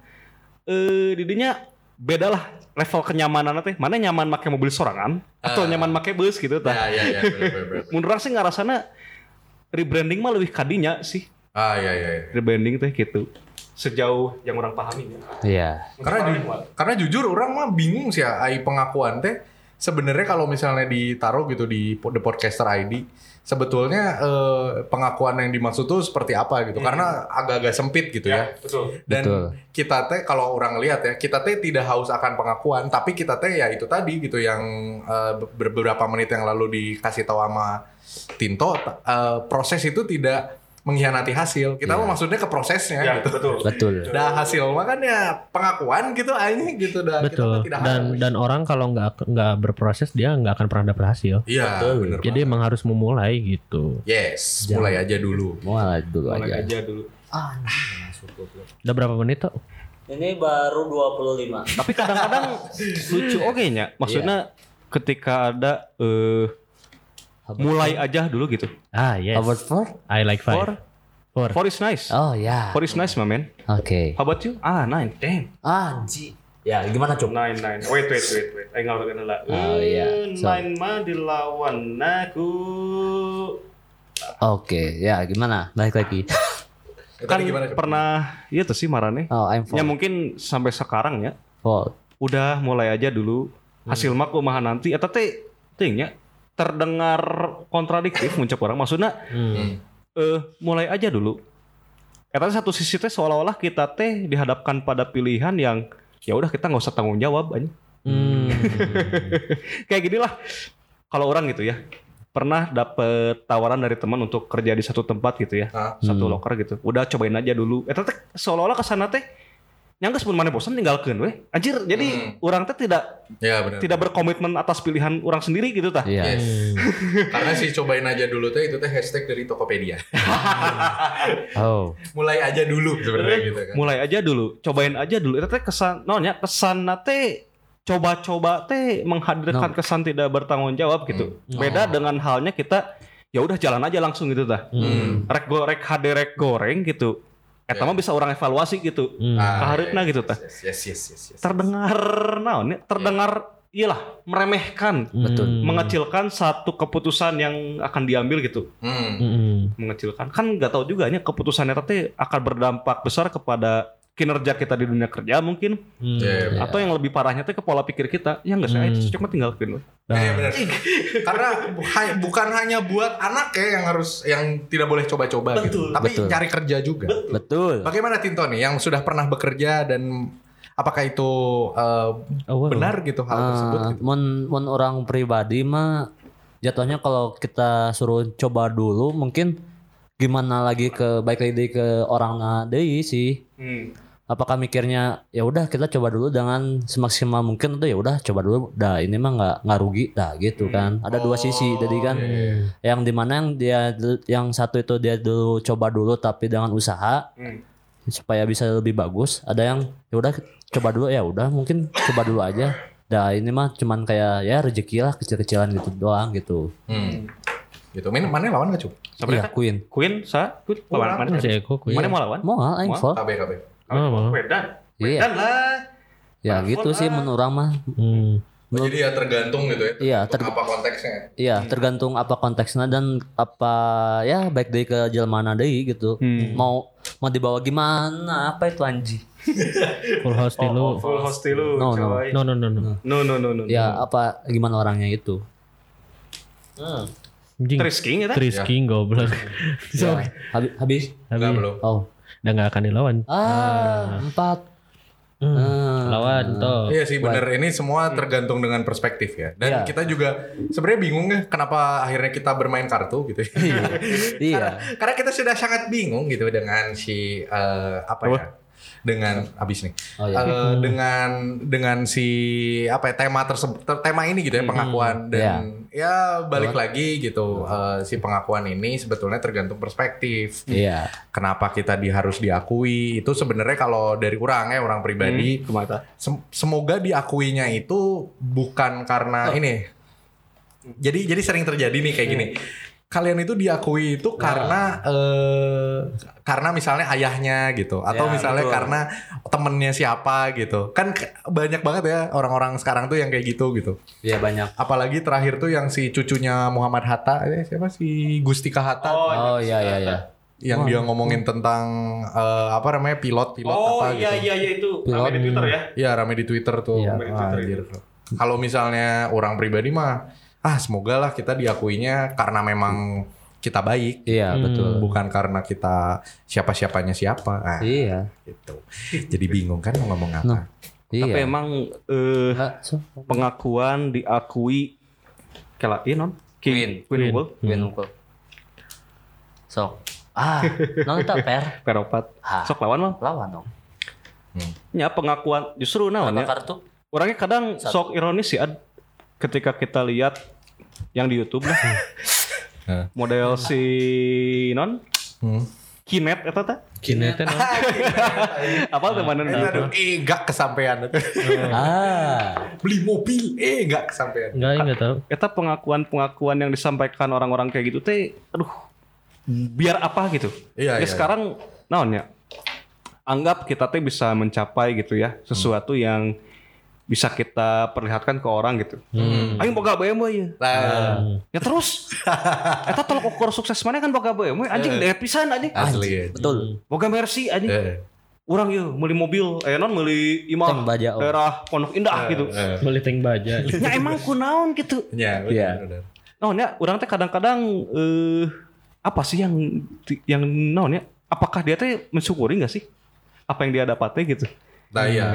eh didinya beda lah level kenyamanan teh. Mana nyaman make mobil sorangan atau Ah. nyaman make bus gitu Iya tah. iya iya. bener. Mun sih ngarasana rebranding mah lebih kadinya sih. Ah iya iya. iya. Rebranding teh gitu. Sejauh yang orang pahami ya. Iya. Karena ju- karena jujur orang mah bingung sih ya ai pengakuan teh sebenarnya kalau misalnya ditaruh gitu di The Podcaster ID sebetulnya eh, pengakuan yang dimaksud tuh seperti apa gitu karena agak-agak sempit gitu ya. betul. Dan Betul. kita teh kalau orang lihat ya, kita teh tidak haus akan pengakuan, tapi kita teh ya itu tadi gitu yang eh, be- beberapa menit yang lalu dikasih tahu sama Tinto, eh, proses itu tidak mengkhianati hasil. Kita mah maksudnya ke prosesnya Ya, gitu. betul. Betul. Dah hasil makanya pengakuan gitu aja gitu dah. Kita Betul. tidak Dan harus. dan orang kalau nggak nggak berproses dia nggak akan pernah dapat hasil. Iya, bener Jadi banget. emang harus memulai gitu. Yes, mulai aja dulu. Mulai dulu Mulai aja. aja dulu. Udah berapa menit tuh? Ini baru 25. Tapi kadang-kadang (laughs) lucu oke nya. Maksudnya ketika ada eh mulai aja dulu gitu. Ah yes. About four? I like Four, five. Four. four is nice. Oh ya. Four is nice, my man. Oke. How about you? Ah, nine. Damn. Anji. Ya gimana cuk? Nine, nine. Wait, wait, wait, wait. Ayo nggak kenal lah. Oh, iya. So- Nine mah dilawan aku. Oke, ya gimana? Balik lagi. Ya, (laughs) Kan gimana? Cok? pernah, iya tuh sih marane. Oh, I'm for. Ya mungkin sampai sekarang ya. for. Udah mulai aja dulu. Hasil mah kumaha nanti. Eta teh, tingnya terdengar kontradiktif ngucap orang. Maksudnya, Hmm. eh mulai aja dulu. Teh satu sisi teh seolah-olah kita teh dihadapkan pada pilihan yang ya udah kita nggak usah tanggung jawab aja. Hmm. (laughs) Kayak gini lah. Kalau orang gitu ya, pernah dapet tawaran dari teman untuk kerja di satu tempat gitu ya, Hah? satu loker gitu. Udah cobain aja dulu. Eta teh seolah-olah ke sana teh nyangges pun mana bosan tinggalkeun weh. Anjir, jadi orang teh tidak Ya benar. tidak berkomitmen atas pilihan orang sendiri gitu tah. Iya. Yes. (laughs) Karena sih cobain aja dulu teh itu teh hashtag dari Tokopedia. (laughs) Oh. mulai aja dulu sebenarnya gitu kan. Mulai aja dulu, cobain aja dulu. Eta teh kesan nonya kesan teh coba-coba teh menghadirkan No. kesan tidak bertanggung jawab gitu. Beda dengan halnya kita ya udah jalan aja langsung gitu tah. Hmm. Rek goreng HD rek goreng gitu. Eta mah bisa orang evaluasi gitu. Hmm. Ah, Kahareutna yes, gitu tah. Yes, yes, yes, yes, yes. Terdengar naon ya? Terdengar iyalah meremehkan, Betul. Hmm. mengecilkan satu keputusan yang akan diambil gitu. Hmm. Hmm. mengecilkan kan nggak tahu juga nya keputusannya teh akan berdampak besar kepada kinerja kita di dunia kerja mungkin Hmm. Ya, atau yang lebih parahnya teh ke pola pikir kita ya nggak saya Hmm. cuma tinggalkan Iya benar. Karena bu- ha- bukan hanya buat anak ya yang harus yang tidak boleh coba-coba gitu, tapi Betul. cari kerja juga. Betul. Bagaimana Tinto nih yang sudah pernah bekerja dan apakah itu uh, Oh, wow. benar gitu hal tersebut? Ah, Gitu? mun mun orang pribadi mah jatuhnya kalau kita suruh coba dulu mungkin gimana lagi ke baik lagi ke orang deui sih. Apakah mikirnya ya udah kita coba dulu dengan semaksimal mungkin atau ya udah coba dulu dah ini mah nggak nggak rugi dah gitu kan. Ada dua sisi jadi kan yang di mana yang dia yang satu itu dia dulu coba dulu tapi dengan usaha Hmm. supaya bisa lebih bagus. Ada yang ya udah coba dulu ya udah mungkin coba dulu aja. Dah ini mah cuman kayak ya rezeki lah kecil-kecilan gitu doang gitu. Hmm. Gitu. Min, mana lawan gak cuy? Iya Queen. Queen sa Queen Oh, lawan mana mana mau lawan Mau aing full. KB KB. Oh, mau. Wedan Iya. Wedan lah Ya gitu sih menurut orang mah. Hmm. Oh, jadi ya tergantung gitu ya. Iya, tergantung ter- apa konteksnya. Iya, tergantung apa konteksnya dan apa ya baik dari ke jelmana deui gitu. Hmm. Mau mau dibawa gimana? Apa itu anji? (laughs) Full host oh, dulu. full No, no. coy. No no no no. no no no no Ya apa gimana orangnya itu? Anjing. Tris King ya tah? Tris King goblok. Ya, (laughs) habis habis. Enggak Habis. belum. Oh. Udah gak akan dilawan. Ah, empat. Hmm. Ah. Lawan toh. Iya sih bener ini semua tergantung dengan perspektif ya. Dan Iya. kita juga sebenarnya bingung ya kenapa akhirnya kita bermain kartu gitu. ya. (laughs) Iya. karena, karena kita sudah sangat bingung gitu dengan si eh, apa ya? Dengan habis nih. Oh iya. Eh, dengan dengan si apa ya tema tersebut ter- tema ini gitu ya pengakuan dan ya balik lagi gitu eh, si pengakuan ini sebetulnya tergantung perspektif. Iya. Kenapa kita di, harus diakui itu sebenarnya kalau dari orang ya orang pribadi kemata Sem- semoga diakuinya itu bukan karena ini. Jadi jadi sering terjadi nih kayak gini. Kalian itu diakui itu karena eh karena misalnya ayahnya gitu atau Ya, misalnya betul. karena temennya siapa gitu. Kan banyak banget ya orang-orang sekarang tuh yang kayak gitu gitu. Iya banyak. Apalagi terakhir tuh yang si cucunya Muhammad Hatta, eh, siapa si Gustika Hatta Oh iya iya iya. yang dia ngomongin tentang eh, apa namanya pilot-pilot oh apa iya gitu. iya iya itu Pilot. rame di Twitter ya Iya rame di Twitter tuh. Iya. Rame di Twitter Anjir. Kalau misalnya orang pribadi mah, ah semoga lah kita diakuinya karena memang kita baik, Iya Hmm. betul. bukan karena kita siapa-siapanya siapa. Ah, Iya. gitu. Jadi bingung kan mau ngomong apa? Nah. Iya. tapi emang eh, pengakuan diakui kela iya non Queen. Queen Unggul. Queen unggul. So, Ah, non eta per. peropat. Sok lawan mah. Lawan dong. Ya pengakuan justru naon Berapa ya. kartu? Orangnya kadang sok ironis sih Ad. Ketika kita lihat yang di YouTube lah. model si non Hmm. Kinet eta teh. Kinetnya no. (laughs) Apa tuh mana Eh, aduh, eh gak kesampean. Ah. Beli mobil, eh gak kesampean. Enggak, enggak tahu. Eta pengakuan-pengakuan yang disampaikan orang-orang kayak gitu teh aduh biar apa gitu. Iya, ya iya, sekarang naon ya? Anggap kita teh bisa mencapai gitu ya sesuatu yang bisa kita perlihatkan ke orang gitu. Ayo boga BMW ya. Nah, Ya terus. Eta tolok ukur sukses mana kan boga BMW anjing deh pisan anjing. asli ya. Betul. Boga Mercy anjing. Eh, Orang ya meuli mobil, eh non meuli imah Tank baja, oh. daerah Pondok Indah gitu. eh. Beli tank baja. Ya emang kunaon gitu. Ya, Iya. benar. Naon ya, orang teh kadang-kadang eh apa sih yang yang naon ya? Apakah dia teh mensyukuri nggak sih apa yang dia dapatnya gitu? Nah iya.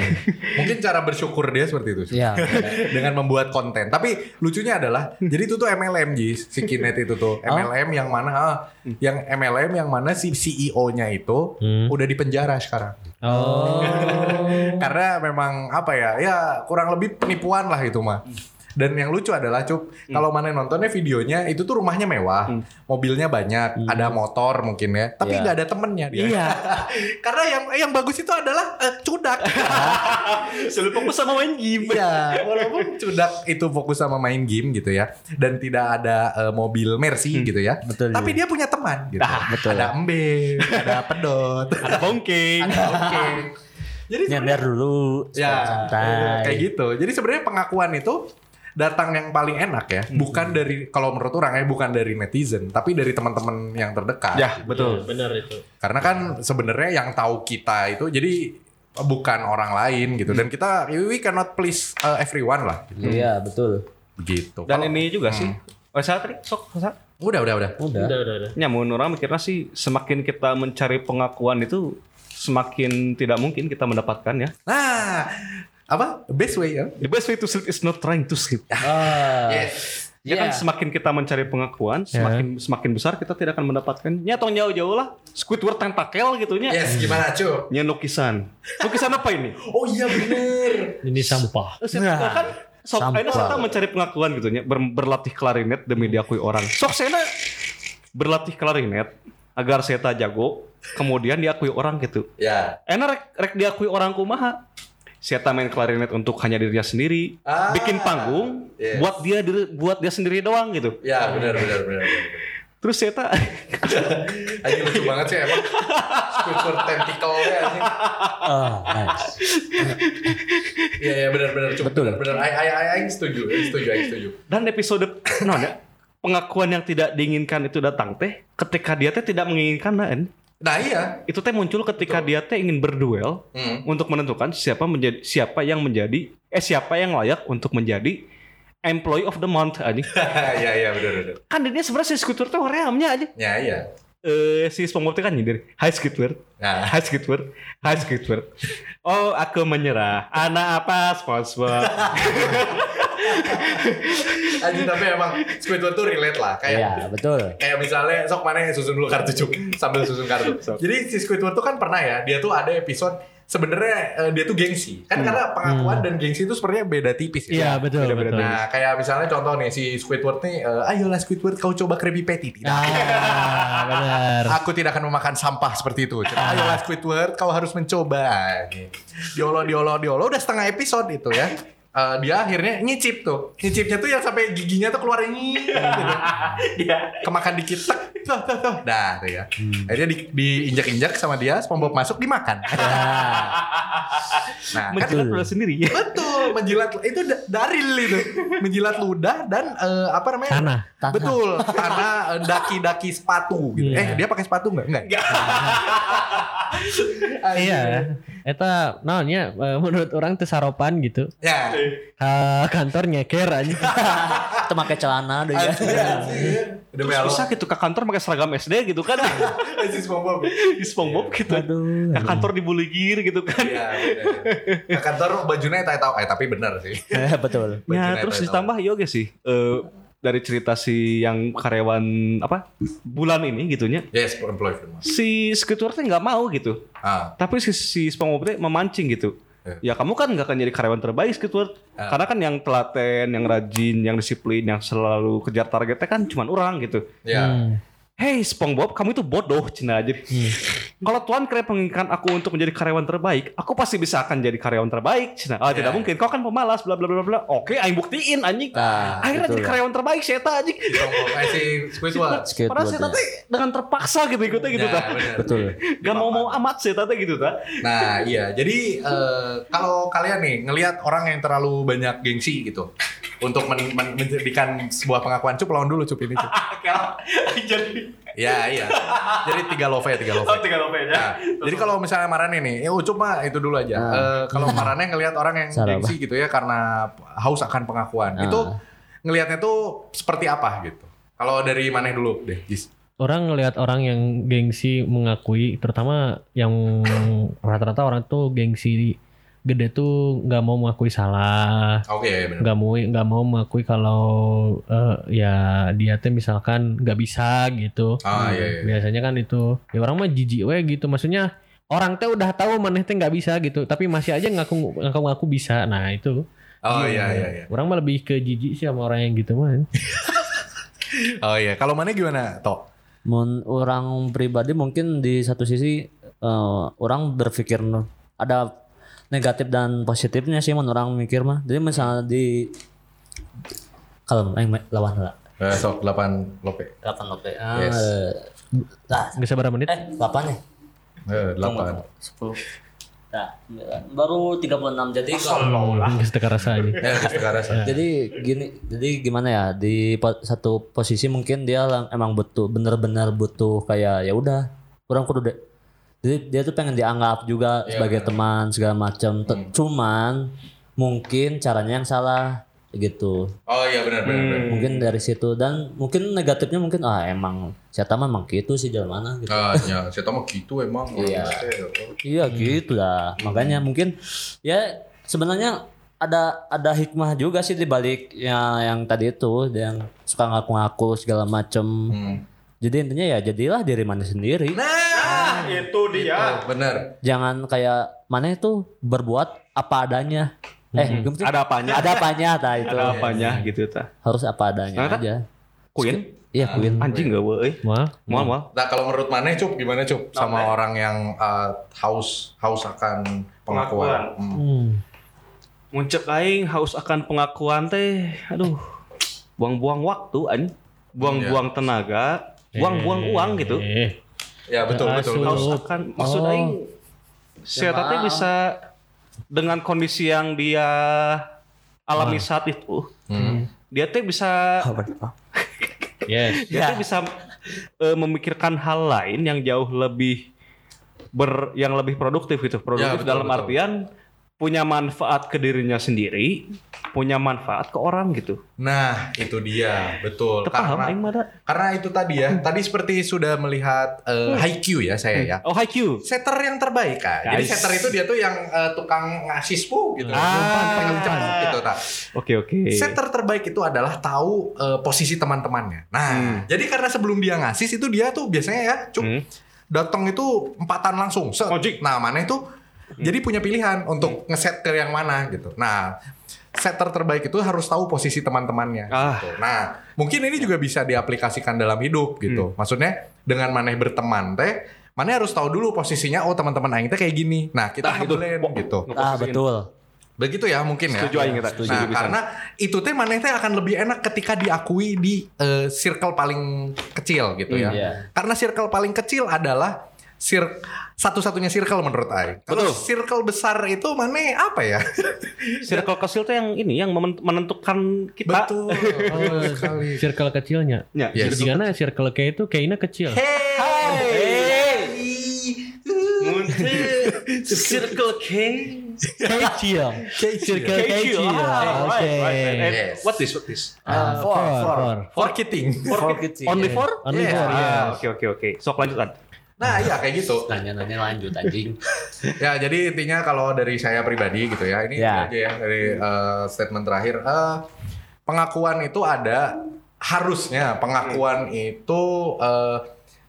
Mungkin cara bersyukur dia seperti itu. sih. Iya. (laughs) dengan membuat konten. Tapi lucunya adalah jadi itu tuh MLM Ji, si Kinet itu tuh. MLM yang mana ah, yang MLM yang mana si CEO-nya itu Hmm. udah di penjara sekarang. Oh. (laughs) Karena memang apa ya? Ya kurang lebih penipuan lah itu mah. Dan yang lucu adalah Cup, kalau mana nontonnya videonya itu tuh rumahnya mewah, mobilnya banyak, ada motor mungkin ya, tapi Iya. nggak ada temennya dia. Iya. (laughs) Karena yang yang bagus itu adalah eh, cudak. (laughs) Selalu fokus sama main game. Iya, walaupun Cudak itu fokus sama main game gitu ya, dan tidak ada eh, mobil Mercy gitu ya. Betul, Tapi iya. dia punya teman gitu. betul. Ada embe, ada pedot, Ada bongking. ada oke. Jadi Nyender sebenarnya dulu. ya Santai. kayak gitu. Jadi sebenarnya pengakuan itu datang yang paling enak ya, bukan dari kalau menurut orang ya bukan dari netizen, tapi dari teman-teman yang terdekat. Ya, betul. Benar itu. Karena kan sebenarnya yang tahu kita itu jadi bukan orang lain gitu dan kita we cannot please uh, everyone lah gitu. Iya, betul. begitu. Dan Kalau- ini juga sih. Oh, saya tadi sok sok. udah udah udah. Udah. Udah, udah, udah. Ya, menurut orang mikirnya sih semakin kita mencari pengakuan itu semakin tidak mungkin kita mendapatkan ya. Nah, apa? Best way ya? The best way to sleep is not trying to sleep. Ah. Yes. Ya kan Iya. semakin kita mencari pengakuan, semakin semakin besar kita tidak akan mendapatkan. Ya tong jauh-jauh lah. Squidward tentakel gitu nya. Yes, gimana cu? Nya lukisan. Lukisan apa ini? (laughs) Oh iya bener. Ini sampah. Eh, saya kan sok Sampah. akhirnya saya mencari pengakuan gitu nya ber- berlatih klarinet demi diakui orang. Sok saya berlatih klarinet agar saya jago, kemudian diakui orang gitu. Ya. Enak rek, rek diakui orang kumaha. Saya tak main klarinet untuk hanya dirinya sendiri, Ah, bikin panggung yes. buat dia diri- buat dia sendiri doang gitu. Ya benar benar benar. Terus saya tak (laughs) Anjing lucu banget sih emang. Squidward tentacle-nya anjing. Ah, nice. Iya iya benar benar cu. Betul. Benar benar. Aing aing aing aing setuju, setuju, aing setuju. dan episode non ya pengakuan yang tidak diinginkan itu datang teh ketika dia teh tidak menginginkan kan Nah iya. itu teh muncul ketika dia teh ingin berduel Hmm. untuk menentukan siapa menjadi siapa yang menjadi eh siapa yang layak untuk menjadi employee of the month aja (laughs) Iya iya benar benar. kan dia sebenarnya si Squidward tuh reamnya aja Ya iya. eh si SpongeBob kan nyindir. Hai Squidward Nah, Hai Squidward Hai Squidward Oh aku menyerah. Anak apa SpongeBob (laughs) anjing tapi emang Squidward tuh relate lah kayak Iya, betul. kayak misalnya sok mana susun dulu kartu cuk sambil susun kartu. Jadi si Squidward tuh kan pernah ya, dia tuh ada episode sebenarnya eh, dia tuh gengsi. Kan karena pengakuan dan gengsi itu sebenarnya beda tipis ya. Iya, betul, Beda-beda betul. Nah, kayak misalnya contoh nih si Squidward nih, eh, ayolah Squidward kau coba Krabby Patty. Tidak. Ah, benar. (laughs) Aku tidak akan memakan sampah seperti itu. Cuma, ayolah Squidward, kau harus mencoba. Gitu. Diolo, diolo, diolo, udah setengah episode itu ya. Eh, dia akhirnya nyicip tuh. Nyicipnya tuh yang sampai giginya tuh keluar ini. Gitu. Dia (laughs) Kemakan dikit, tek, tuh, tuh, tuh. Dah, tuh ya. Akhirnya di, diinjak-injak sama dia, SpongeBob masuk dimakan. (laughs) nah, kan menjilat ludah sendiri ya Betul, menjilat itu da- daril itu. Menjilat ludah dan eh, apa namanya? Tanah. Tanah. Betul, karena eh, daki-daki sepatu gitu. Iya. Eh, dia pakai sepatu enggak? Enggak. Iya. Eta naonnya eh, menurut orang teu saropan gitu. Ya. Ka kantor nyeker aja. Itu pakai celana deh ya. Terus bisa gitu ke kantor pakai seragam SD gitu kan (laughs) Si SpongeBob. di SpongeBob gitu Aduh. ke kantor dibully gir gitu kan Iya. Ke kantor bajunya tak tahu, eh tapi bener sih. (laughs) betul. Bajunya ya terus ditambah yoga sih eh, dari cerita si yang karyawan apa bulan ini gitunya Yes, employee firma. si Squidward nggak mau gitu Ah, tapi si, si SpongeBob memancing gitu Ya. ya kamu kan nggak akan jadi karyawan terbaik Squidward Ah. karena kan yang telaten yang rajin yang disiplin yang selalu kejar targetnya kan cuma orang gitu ya. Hmm. Hey SpongeBob, kamu itu bodoh, cina aja. Kalau Tuhan kira menginginkan aku untuk menjadi karyawan terbaik, aku pasti bisa akan jadi karyawan terbaik, cina. Ah, tidak Ya. mungkin. Kau kan pemalas, bla bla bla bla. Oke, aing buktiin anjing. Nah, Akhirnya jadi lah. karyawan terbaik, saya anjing. SpongeBob eh, si Squidward. Padahal saya teh dengan terpaksa gitu ikutnya gitu ta. bener. Betul. Gak mau mau amat saya teh gitu ta. Nah iya, jadi eh, kalau kalian nih ngelihat orang yang terlalu banyak gengsi gitu untuk men- men- menjadikan sebuah pengakuan cup lawan dulu cup ini cup. (laughs) jadi Ya iya. Jadi tiga love ya tiga love. oh, tiga lope Nah, aja. jadi kalau misalnya Marane nih, ya Ucup mah itu dulu aja. Ah. Eh, kalau Marane ngelihat orang yang gengsi gitu ya karena haus akan pengakuan, Ah. itu ngelihatnya tuh seperti apa gitu. Kalau dari Maneh dulu deh, Jis. Orang ngelihat orang yang gengsi mengakui, terutama yang rata-rata orang tuh gengsi gede tuh nggak mau mengakui salah, Oke, benar. nggak mau nggak mau mengakui kalau eh, ya dia tuh misalkan nggak bisa gitu. Ah, iya, iya. Biasanya kan itu ya orang mah jijik we gitu. Maksudnya orang teh udah tahu maneh teh nggak bisa gitu, tapi masih aja ngaku ngaku ngaku bisa. Nah itu. Oh iya iya iya. Orang mah lebih ke jijik sih sama orang yang gitu mah. (laughs) Oh iya, kalau Maneh gimana, Tok? Mun orang pribadi mungkin di satu sisi eh, orang berpikir no- ada negatif dan positifnya sih mun orang mikir mah. Jadi misalnya di kalau aing ma- lawan lah. Eh, sok 8 lope. 8 lope. Ah, Yes. Nah, Nggak sabar menit. eh 8 ya? Eh, 8. 10. Nah, baru 36 jadi kalau setekar rasa. Ya, (laughs) sekarang rasa. jadi gini jadi gimana ya di po- satu posisi mungkin dia emang butuh bener-bener butuh kayak ya udah kurang kudu deh jadi dia tuh pengen dianggap juga Iya, sebagai bener. teman segala macam Te- cuman mungkin caranya yang salah gitu Oh iya benar benar benar. mungkin dari situ dan mungkin negatifnya mungkin ah emang siapa mah emang gitu sih jalan mana gitu Ah, ya, tahu mah gitu emang. Iya. Oh. Iya gitu lah. Makanya mungkin ya sebenarnya ada ada hikmah juga sih di balik ya, yang tadi itu yang suka ngaku-ngaku segala macem. Hmm. Jadi intinya ya jadilah diri mana sendiri. Nah, itu dia. Oh, benar. Jangan kayak mana itu berbuat apa adanya. Eh, sih? Ada apanya? ada apanya ta itu. Ada apanya gitu ta. Harus apa adanya Nah, aja. Queen? Iya, Queen. Anjing gak euy. Wah, Mal mal. Nah kalau menurut Maneh Cup gimana Cup sama orang yang uh, haus haus akan pengakuan? Pengakuan. Hmm. hmm. Aing haus akan pengakuan teh. Aduh. Buang-buang waktu anjing. Buang-buang tenaga, buang-buang uang gitu. Eh, Ya betul betul. betul. Haus. Haus akan maksud Oh. aing saya teh bisa dengan kondisi yang dia alami saat itu. Hmm. Dia teh bisa (laughs) yes. dia tuh bisa eh, memikirkan hal lain yang jauh lebih ber yang lebih produktif gitu produktif Ya, betul, dalam betul. artian punya manfaat ke dirinya sendiri punya manfaat ke orang gitu Nah itu dia betul. Terpaham Karena karena itu tadi ya. Tadi seperti sudah melihat uh, Haikyuu ya saya ya. oh high Q Setter yang terbaik kan. Jadi Guys. setter itu dia tuh yang uh, tukang ngasih spu gitu. Ah. Pengen cepet gitu tak. oke oke Setter terbaik itu adalah tahu uh, posisi teman-temannya. Nah, Hmm. jadi karena sebelum dia ngasih itu dia tuh biasanya ya, cuk, Hmm. datang itu empatan langsung. Set. Nah, mana itu jadi punya pilihan untuk ngeset ke yang mana gitu. Nah, setter terbaik itu harus tahu posisi teman-temannya. Ah. gitu. Nah, mungkin ini juga bisa diaplikasikan dalam hidup gitu. Maksudnya dengan maneh berteman teh, maneh harus tahu dulu posisinya. Oh, teman-teman aing teh kayak gini. Nah, kita Nah, itu. ngeblend Wo- gitu. Ah, betul. Begitu ya mungkin ya. Setuju aing kita. Setuju. Nah, Setuju pisan. karena itu teh maneh teh akan lebih enak ketika diakui di eh, circle paling kecil gitu ya. Iya. Karena circle paling kecil adalah sir satu-satunya circle menurut Aing. Kalau Betul. circle besar itu maneh apa ya? (laughs) circle kecil tuh yang ini yang menentukan kita Betul. (laughs) Oh, circle kecilnya. Ya, Yes. Jadi karena circle kayak itu kayaknya kecil. circle K (laughs) Kecil. Circle kecil. Ah, Oke. right, right, right. And Yes. what this what this Ah, four, four, four. four. For kiting. For kecil. only four Only Yeah. four, Ah, yes. oke oke oke sok lanjutan Nah, iya kayak gitu. Nanya-nanya lanjut anjing. (laughs) Ya, jadi intinya kalau dari saya pribadi gitu ya, ini Ya. aja ya dari eh, statement terakhir. Eh, pengakuan itu ada harusnya pengakuan itu eh,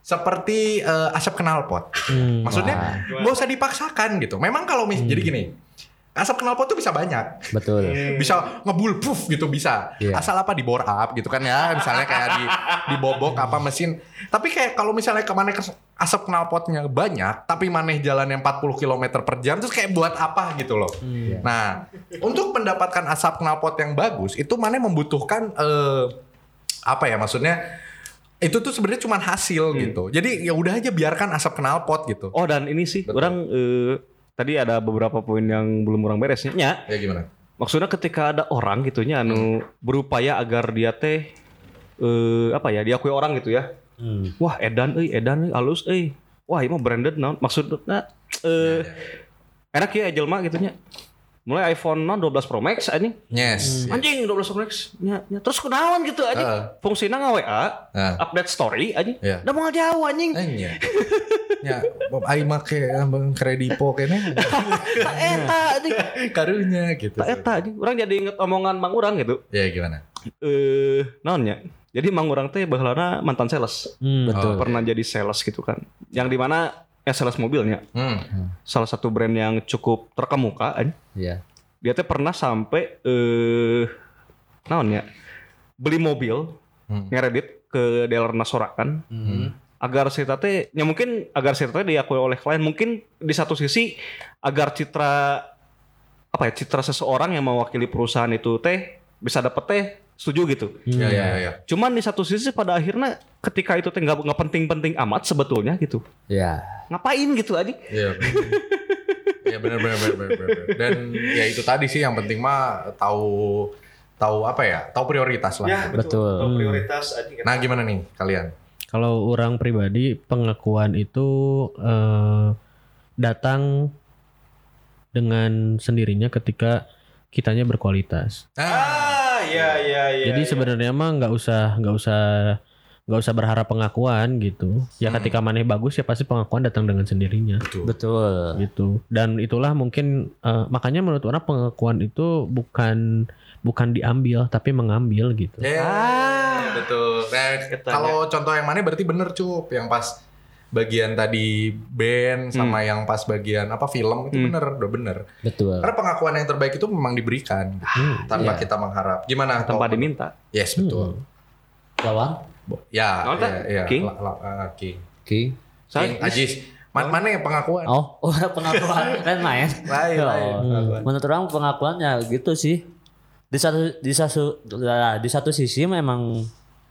seperti eh, asap knalpot. Hmm. Maksudnya nggak usah dipaksakan gitu. Memang kalau mis jadi gini, asap knalpot tuh bisa banyak. Betul. Bisa ngebul puff gitu bisa. Iya. Asal apa di bore up gitu kan ya, misalnya kayak di dibobok apa mesin. Tapi kayak kalau misalnya ke mana asap knalpotnya banyak, tapi maneh jalannya 40 km per jam, terus kayak buat apa gitu loh. Nah, untuk mendapatkan asap knalpot yang bagus, itu maneh membutuhkan eh, apa ya maksudnya? Itu tuh sebenarnya cuma hasil gitu. Jadi ya udah aja biarkan asap knalpot gitu. Oh dan ini sih Betul. orang eh, tadi ada beberapa poin yang belum orang beresnya. Nya, Ya gimana? maksudnya ketika ada orang gitunya anu berupaya agar dia teh eh apa ya diakui orang gitu ya. Hmm. Wah edan euy edan euy alus euy. Wah ini mah branded naon maksudnya eh enak ya jelma gitunya. Mulai iPhone non 12 Pro Max anjing. Yes. Anjing 12 Pro Max. Nya, nya. Terus kunaon gitu anjing. Heeh. Fungsina nge-WA, Nah. update story anjing. Iya. Udah mau jauh anjing. Eh, iya. Ya, Bob Ai make kredipo kene (laughs) Tak eta anjing. (laughs) karunya gitu. Tak eta anjing. Orang jadi inget omongan Mang Urang gitu. Ya gimana? Eh, naonnya? Jadi Mang Urang teh baheulana mantan sales. Hmm. Betul. Pernah jadi sales gitu kan. Yang di mana ya sales mobilnya. Hmm. Salah satu brand yang cukup terkemuka. Iya. Dia teh pernah sampai eh naonnya? Beli mobil Hmm. ngeredit ke dealerna sorakan Hmm. agar si teh ya mungkin agar teh diakui oleh klien mungkin di satu sisi agar citra apa ya citra seseorang yang mewakili perusahaan itu teh bisa dapet teh setuju gitu Ya ya ya. cuman di satu sisi pada akhirnya ketika itu nggak nggak penting-penting amat sebetulnya gitu Iya. ngapain gitu aja Iya. Ya benar benar benar benar. benar. Dan ya itu tadi sih yang penting mah tahu tahu apa ya? Tahu prioritas lah. Betul. Tahu prioritas aja Nah, gimana nih kalian? Kalau orang pribadi pengakuan itu eh, datang dengan sendirinya ketika kitanya berkualitas. Ah iya iya iya Jadi sebenarnya mah nggak usah nggak usah nggak usah berharap pengakuan gitu. Ya ketika maneh bagus ya pasti pengakuan datang dengan sendirinya Betul. gitu. Dan itulah mungkin eh, makanya menurut orang pengakuan itu bukan bukan diambil tapi mengambil gitu. Ya, betul. Nah, kalau contoh yang mana berarti bener cup yang pas bagian tadi band sama yang pas bagian apa film itu Hmm. bener, udah bener. Betul. Karena pengakuan yang terbaik itu memang diberikan tanpa iya. kita mengharap. Gimana? tanpa diminta Yes, betul. Lawan. Ya, Lawan ya, ya. King? La- la- ah, King. Oke. King, Ajis. Ma- mana yang pengakuan? Oh, (laughs) oh pengakuan kan main. Lain, lain. Oh. pengakuan. Menurut orang pengakuannya gitu sih. Di satu di satu di satu sisi memang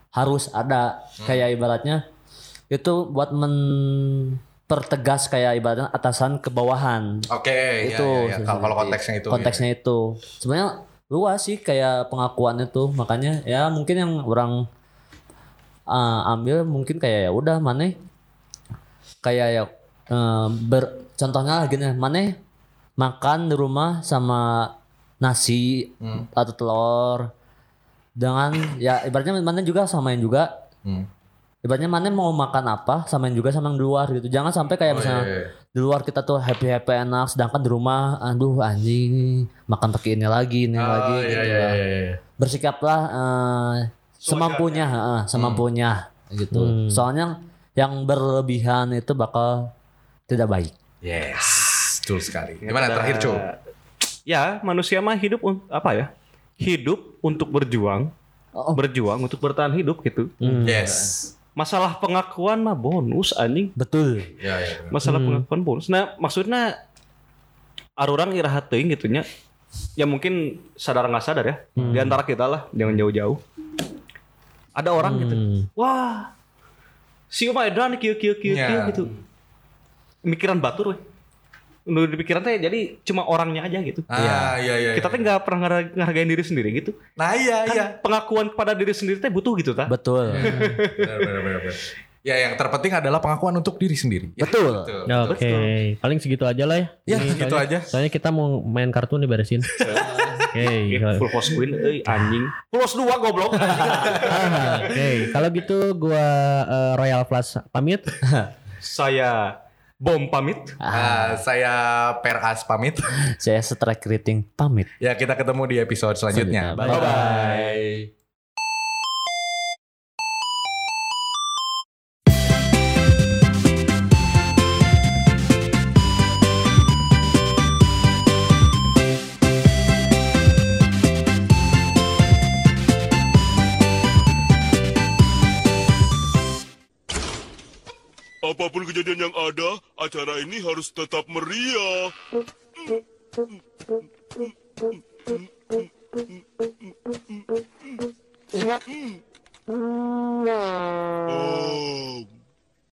harus ada kayak ibaratnya itu buat mempertegas kayak ibaratnya atasan ke bawahan. Oke, itu ya, ya, ya. Kalau konteksnya itu. konteksnya itu sebenarnya luas sih kayak pengakuan itu makanya ya mungkin yang orang uh, ambil mungkin kayak ya udah mana kayak ya uh, ber contohnya lah gini mana makan di rumah sama nasi Hmm. atau telur dengan ya ibaratnya mana juga samain juga Hmm. Ibaratnya mana mau makan apa samain juga sama yang di luar gitu jangan sampai kayak Oh, misalnya iya, iya. di luar kita tuh happy happy enak sedangkan di rumah aduh anjing makan pakai ini lagi ini Oh, lagi iya, gitu iya, lah. iya, iya. bersikaplah eh, semampunya heeh, semampunya gitu Hmm. soalnya yang berlebihan itu bakal tidak baik Yes, betul sekali. Gimana terakhir, Cu? ya manusia mah hidup apa ya hidup untuk berjuang Oh. berjuang untuk bertahan hidup gitu Hmm. Yes. Masalah pengakuan mah bonus anjing. Betul. Ya, ya. benar. masalah pengakuan bonus. Nah maksudnya arurang iraha teuing gitu nya. Ya mungkin sadar nggak sadar ya. Di antara kita lah jangan jauh-jauh. Ada orang gitu. Hmm. wah si Uma Edan kieu kieu kieu Ya. kieu gitu. Mikiran batur weh Menurut di pikiran teh jadi cuma orangnya aja gitu Ah, iya, iya. kita iya. teh nggak pernah ngar- ngehargain diri sendiri gitu Nah, iya, kan iya. pengakuan kepada diri sendiri teh butuh gitu ta betul Benar, benar, benar, benar. Ya, yang terpenting adalah pengakuan untuk diri sendiri. Ya, betul betul. Oke, paling segitu aja lah ya. Ya, Ini segitu soalnya- aja. Soalnya kita mau main kartu nih beresin. (laughs) Oke, kalau- full host queen euy anjing plus dua goblok (laughs) Ah, Oke, kalau gitu gua eh, Royal Plus pamit. saya bom pamit Ah, saya Peras pamit. saya strike rating pamit ya, kita ketemu di episode selanjutnya. Selanjutnya. Bye-bye. Apa pun kejadian yang ada, acara ini harus tetap meriah. Oh,